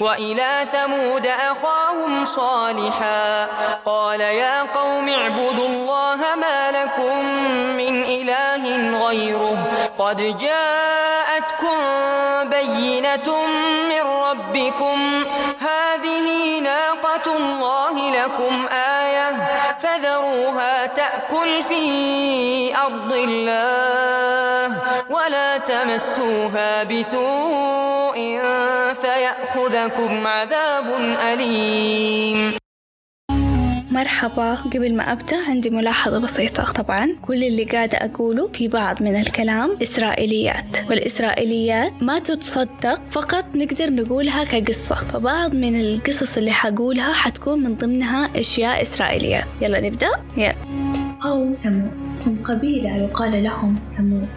وإلى ثمود أخاهم صالحا. قال يا قوم اعبدوا الله ما لكم من إله غيره. قد جاءتكم بينة من ربكم. هذه ناقة الله لكم آية. فذروها تأكل في أرض الله ولا تمسوها بسوء فيأخذكم عذاب أليم. مرحبا قبل ما أبدأ عندي ملاحظة بسيطة. طبعا كل اللي قاعدة أقوله في بعض من الكلام إسرائيليات والإسرائيليات ما تتصدق فقط نقدر نقولها كقصة. فبعض من القصص اللي حقولها حتكون من ضمنها أشياء إسرائيليات يلا نبدأ؟ يلا. قوم ثمود. هم قبيلة يقال لهم ثمود.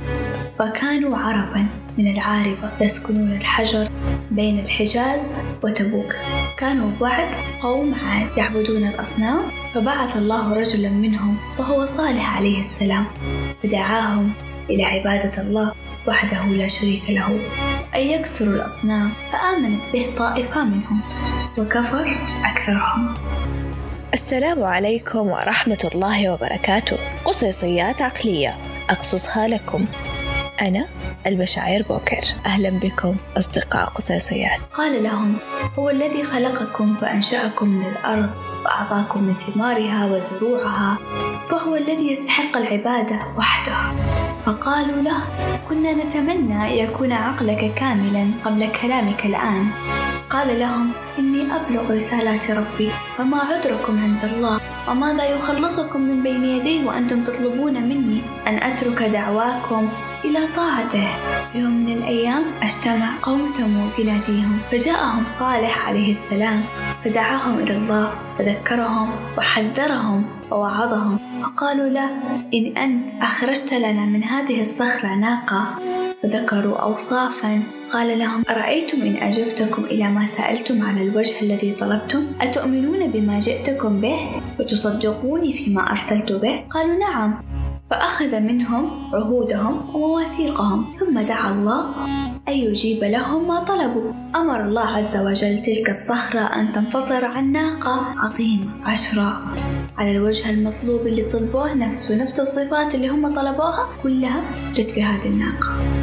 فكانوا عربا. من العاربة يسكنون الحجر بين الحجاز وتبوك. كانوا بعد قوم عاد يعبدون الأصنام فبعث الله رجلا منهم وهو صالح عليه السلام فدعاهم إلى عبادة الله وحده لا شريك له أن يكسروا الأصنام فآمنت به طائفة منهم وكفر أكثرهم. السلام عليكم ورحمة الله وبركاته. قصيصيات عقلية. أقصصها لكم. أنا المشاعر بوكر. أهلا بكم أصدقاء قصيصيات قال لهم هو الذي خلقكم وأنشأكم من الأرض وأعطاكم من ثمارها وزروعها فهو الذي يستحق العبادة وحده. فقالوا له كنا نتمنى أن يكون عقلك كاملا قبل كلامك الآن. قال لهم إني أبلغ رسالات ربي فما عذركم عند الله؟ وماذا يخلصكم من بين يديه وأنتم تطلبون مني أن أترك دعواكم إلى طاعته؟ يوم من الأيام أجتمع قوم ثمود يناديهم فجاءهم صالح عليه السلام فدعاهم إلى الله فذكرهم وحذرهم ووعظهم فقالوا له إن أنت أخرجت لنا من هذه الصخرة ناقة فذكروا أوصافا. قال لهم أرأيتم إن أجبتكم إلى ما سألتم على الوجه الذي طلبتم؟ أتؤمنون بما جئتكم به؟ وتصدقوني فيما أرسلت به؟ قالوا نعم. فأخذ منهم عهودهم ومواثيقهم ثم دعا الله أن يجيب لهم ما طلبوا. أمر الله عز وجل تلك الصخرة أن تنفطر عن ناقة عظيمة عشراء. على الوجه المطلوب اللي طلبوه نفسه نفس الصفات اللي هم طلبوها كلها جت في هذه الناقة.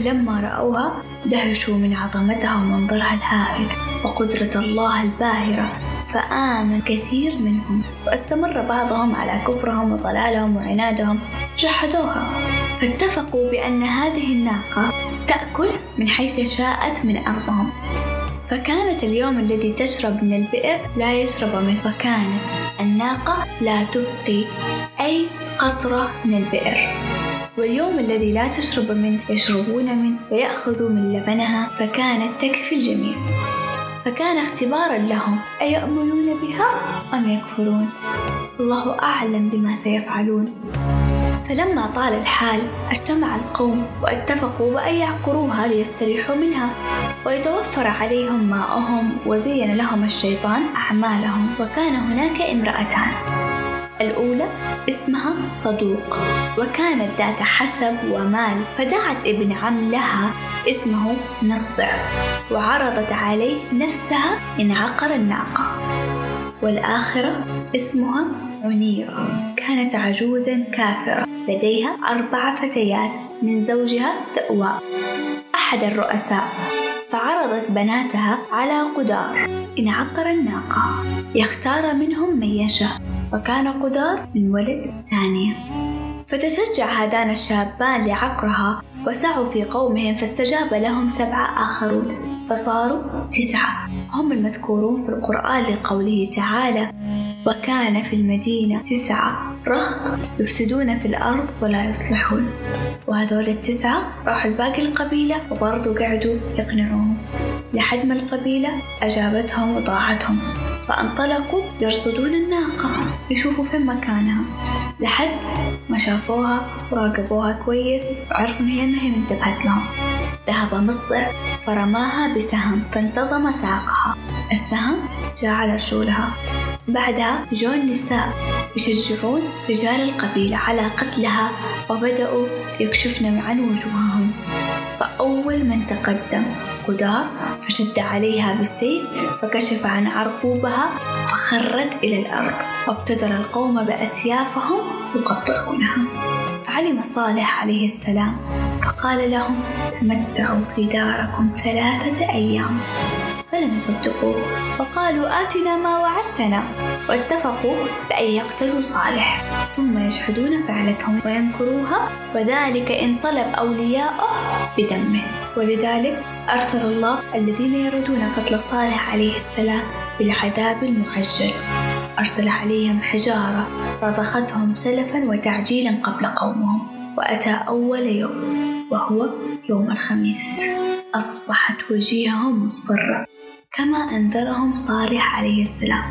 فلما رأوها دهشوا من عظمتها ومنظرها الهائل وقدرة الله الباهرة فآمن كثير منهم واستمر بعضهم على كفرهم وضلالهم وعنادهم جحدوها. فاتفقوا بأن هذه الناقة تأكل من حيث شاءت من أرضهم. فكانت اليوم الذي تشرب من البئر لا يشرب منه فكانت الناقة لا تبقي أي قطرة من البئر. واليوم الذي لا تشرب منه يشربون منه ويأخذوا من لبنها فكانت تكفي الجميع. فكان اختبارا لهم أيؤمنون بها أم يكفرون؟ الله أعلم بما سيفعلون. فلما طال الحال اجتمع القوم واتفقوا بأن يعقروها ليستريحوا منها ويتوفر عليهم ماءهم وزين لهم الشيطان أعمالهم وكان هناك امرأتان. الأولى اسمها صدوق وكانت ذات حسب ومال فدعت ابن عم لها اسمه نصدع وعرضت عليه نفسها إن عقر الناقة. والآخرة اسمها عنيرة كانت عجوزا كافرة لديها أربع فتيات من زوجها تأواء أحد الرؤساء فعرضت بناتها على قدار إن عقر الناقة يختار منهم من يشاء. وكان قدار من ولد ثانية. فتشجع هذان الشابان لعقرها وسعوا في قومهم فاستجاب لهم سبعة آخرون فصاروا تسعة. هم المذكورون في القرآن لقوله تعالى وكان في المدينة تسعة رهط يفسدون في الأرض ولا يصلحون وهذول التسعة راحوا لباقي القبيلة وبرضو قعدوا يقنعوهم. لحد ما القبيلة أجابتهم وطاعتهم فأنطلقوا يرصدون الناقة. يشوفوا فين مكانها. لحد ما شافوها وراقبوها كويس وعرفوا هي ما هي انتبهت لهم. ذهب مصدع فرماها بسهم فانتظم ساقها. السهم جاء على رجولها بعدها جو النساء يشجعون رجال القبيلة على قتلها وبدأوا يكشفن عن وجوههم. فأول من تقدم القدار فشد عليها بالسيف فكشف عن عرقوبها فخرت إلى الأرض وابتدر القوم بأسيافهم يقطعونها. فعلم صالح عليه السلام فقال لهم تمتعوا في داركم ثلاثة أيام. فلم يصدقوه فقالوا آتنا ما وعدتنا. واتفقوا بأن يقتلوا صالح ثم يشهدون فعلتهم وينكروها وذلك إن طلب أولياءه بدمه. ولذلك أرسل الله الذين يريدون قتل صالح عليه السلام بالعذاب المعجل. أرسل عليهم حجارة رضختهم سلفا وتعجيلا قبل قومهم وأتى أول يوم وهو يوم الخميس. أصبحت وجيههم مصفرة كما أنذرهم صالح عليه السلام.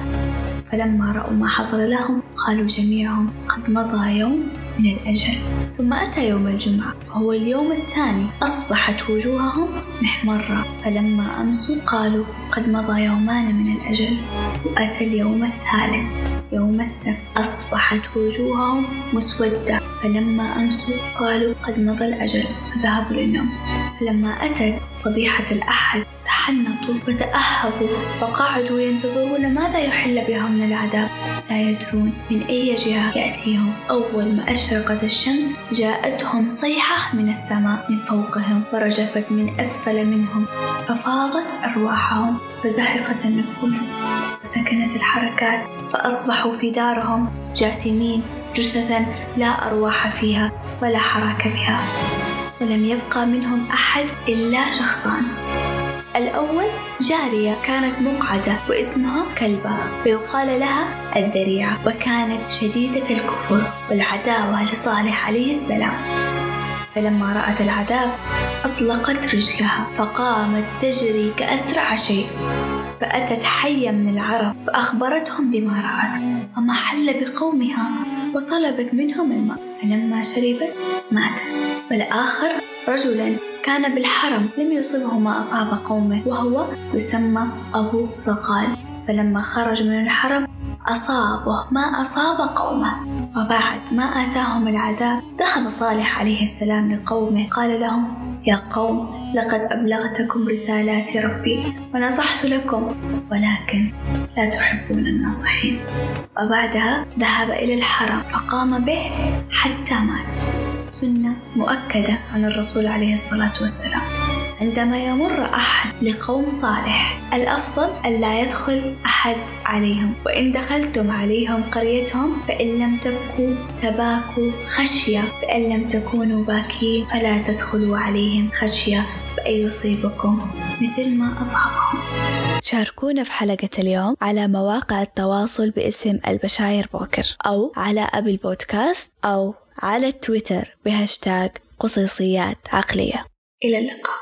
فلما رأوا ما حصل لهم قالوا جميعهم قد مضى يوم من الأجل. ثم أتى يوم الجمعة وهو اليوم الثاني. أصبحت وجوههم محمرة. فلما أمسوا قالوا قد مضى يومان من الأجل. وأتى اليوم الثالث يوم السبت. أصبحت وجوههم مسودة. فلما أمسوا قالوا قد مضى الأجل فذهبوا للنوم. فلما أتت صبيحة الأحد تحنطوا وتأهبوا وقعدوا ينتظرون ماذا يحل بهم من العذاب. لا يدرون من أي جهة يأتيهم. أول ما أشرقت الشمس جاءتهم صيحة من السماء من فوقهم ورجفت من أسفل منهم. ففاضت أرواحهم فزهقت النفوس وسكنت الحركات فأصبحوا في دارهم جاثمين. جثثا لا أرواح فيها ولا حراك بها ولم يبقى منهم أحد إلا شخصان. الأول جارية كانت مقعدة واسمها كلبة ويقال لها الذريعة وكانت شديدة الكفر والعداوة لصالح عليه السلام. فلما رأت العذاب أطلقت رجلها فقامت تجري كأسرع شيء. فأتت حية من العرب فأخبرتهم بما رأت وما حل بقومها وطلبت منهم الماء. فلما شربت ماتت والآخر رجلا كان بالحرم لم يصبه ما أصاب قومه وهو يسمى أبو رقال فلما خرج من الحرم أصابه ما أصاب قومه. وبعد ما آتاهم العذاب ذهب صالح عليه السلام لقومه. قال لهم يا قوم لقد أبلغتكم رسالات ربي ونصحت لكم ولكن لا تحبون الناصحين. وبعدها ذهب إلى الحرم فقام به حتى مات. سنة مؤكدة عن الرسول عليه الصلاة والسلام. عندما يمر أحد لقوم صالح الأفضل ألا يدخل أحد عليهم. وإن دخلتم عليهم قريتهم فإن لم تبكوا تباكوا خشية. فإن لم تكونوا باكين فلا تدخلوا عليهم خشية. بأن يصيبكم؟ مثل ما أصابهم شاركونا في حلقة اليوم على مواقع التواصل باسم البشاير بوكر أو على أبل بودكاست أو على التويتر بهاشتاج قصيصيات عقلية. إلى اللقاء.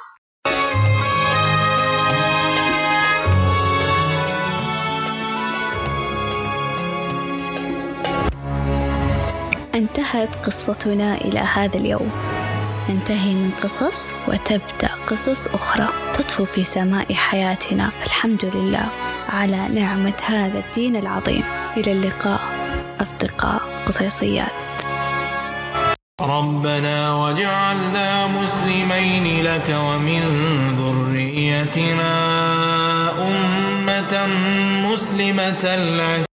انتهت قصتنا إلى هذا اليوم. ننتهي من قصص وتبدأ قصص أخرى تطفو في سماء حياتنا. الحمد لله على نعمة هذا الدين العظيم. إلى اللقاء. أصدقاء قصيصيات. ربنا واجعلنا مسلمين لك ومن ذريتنا أمة مسلمة لك.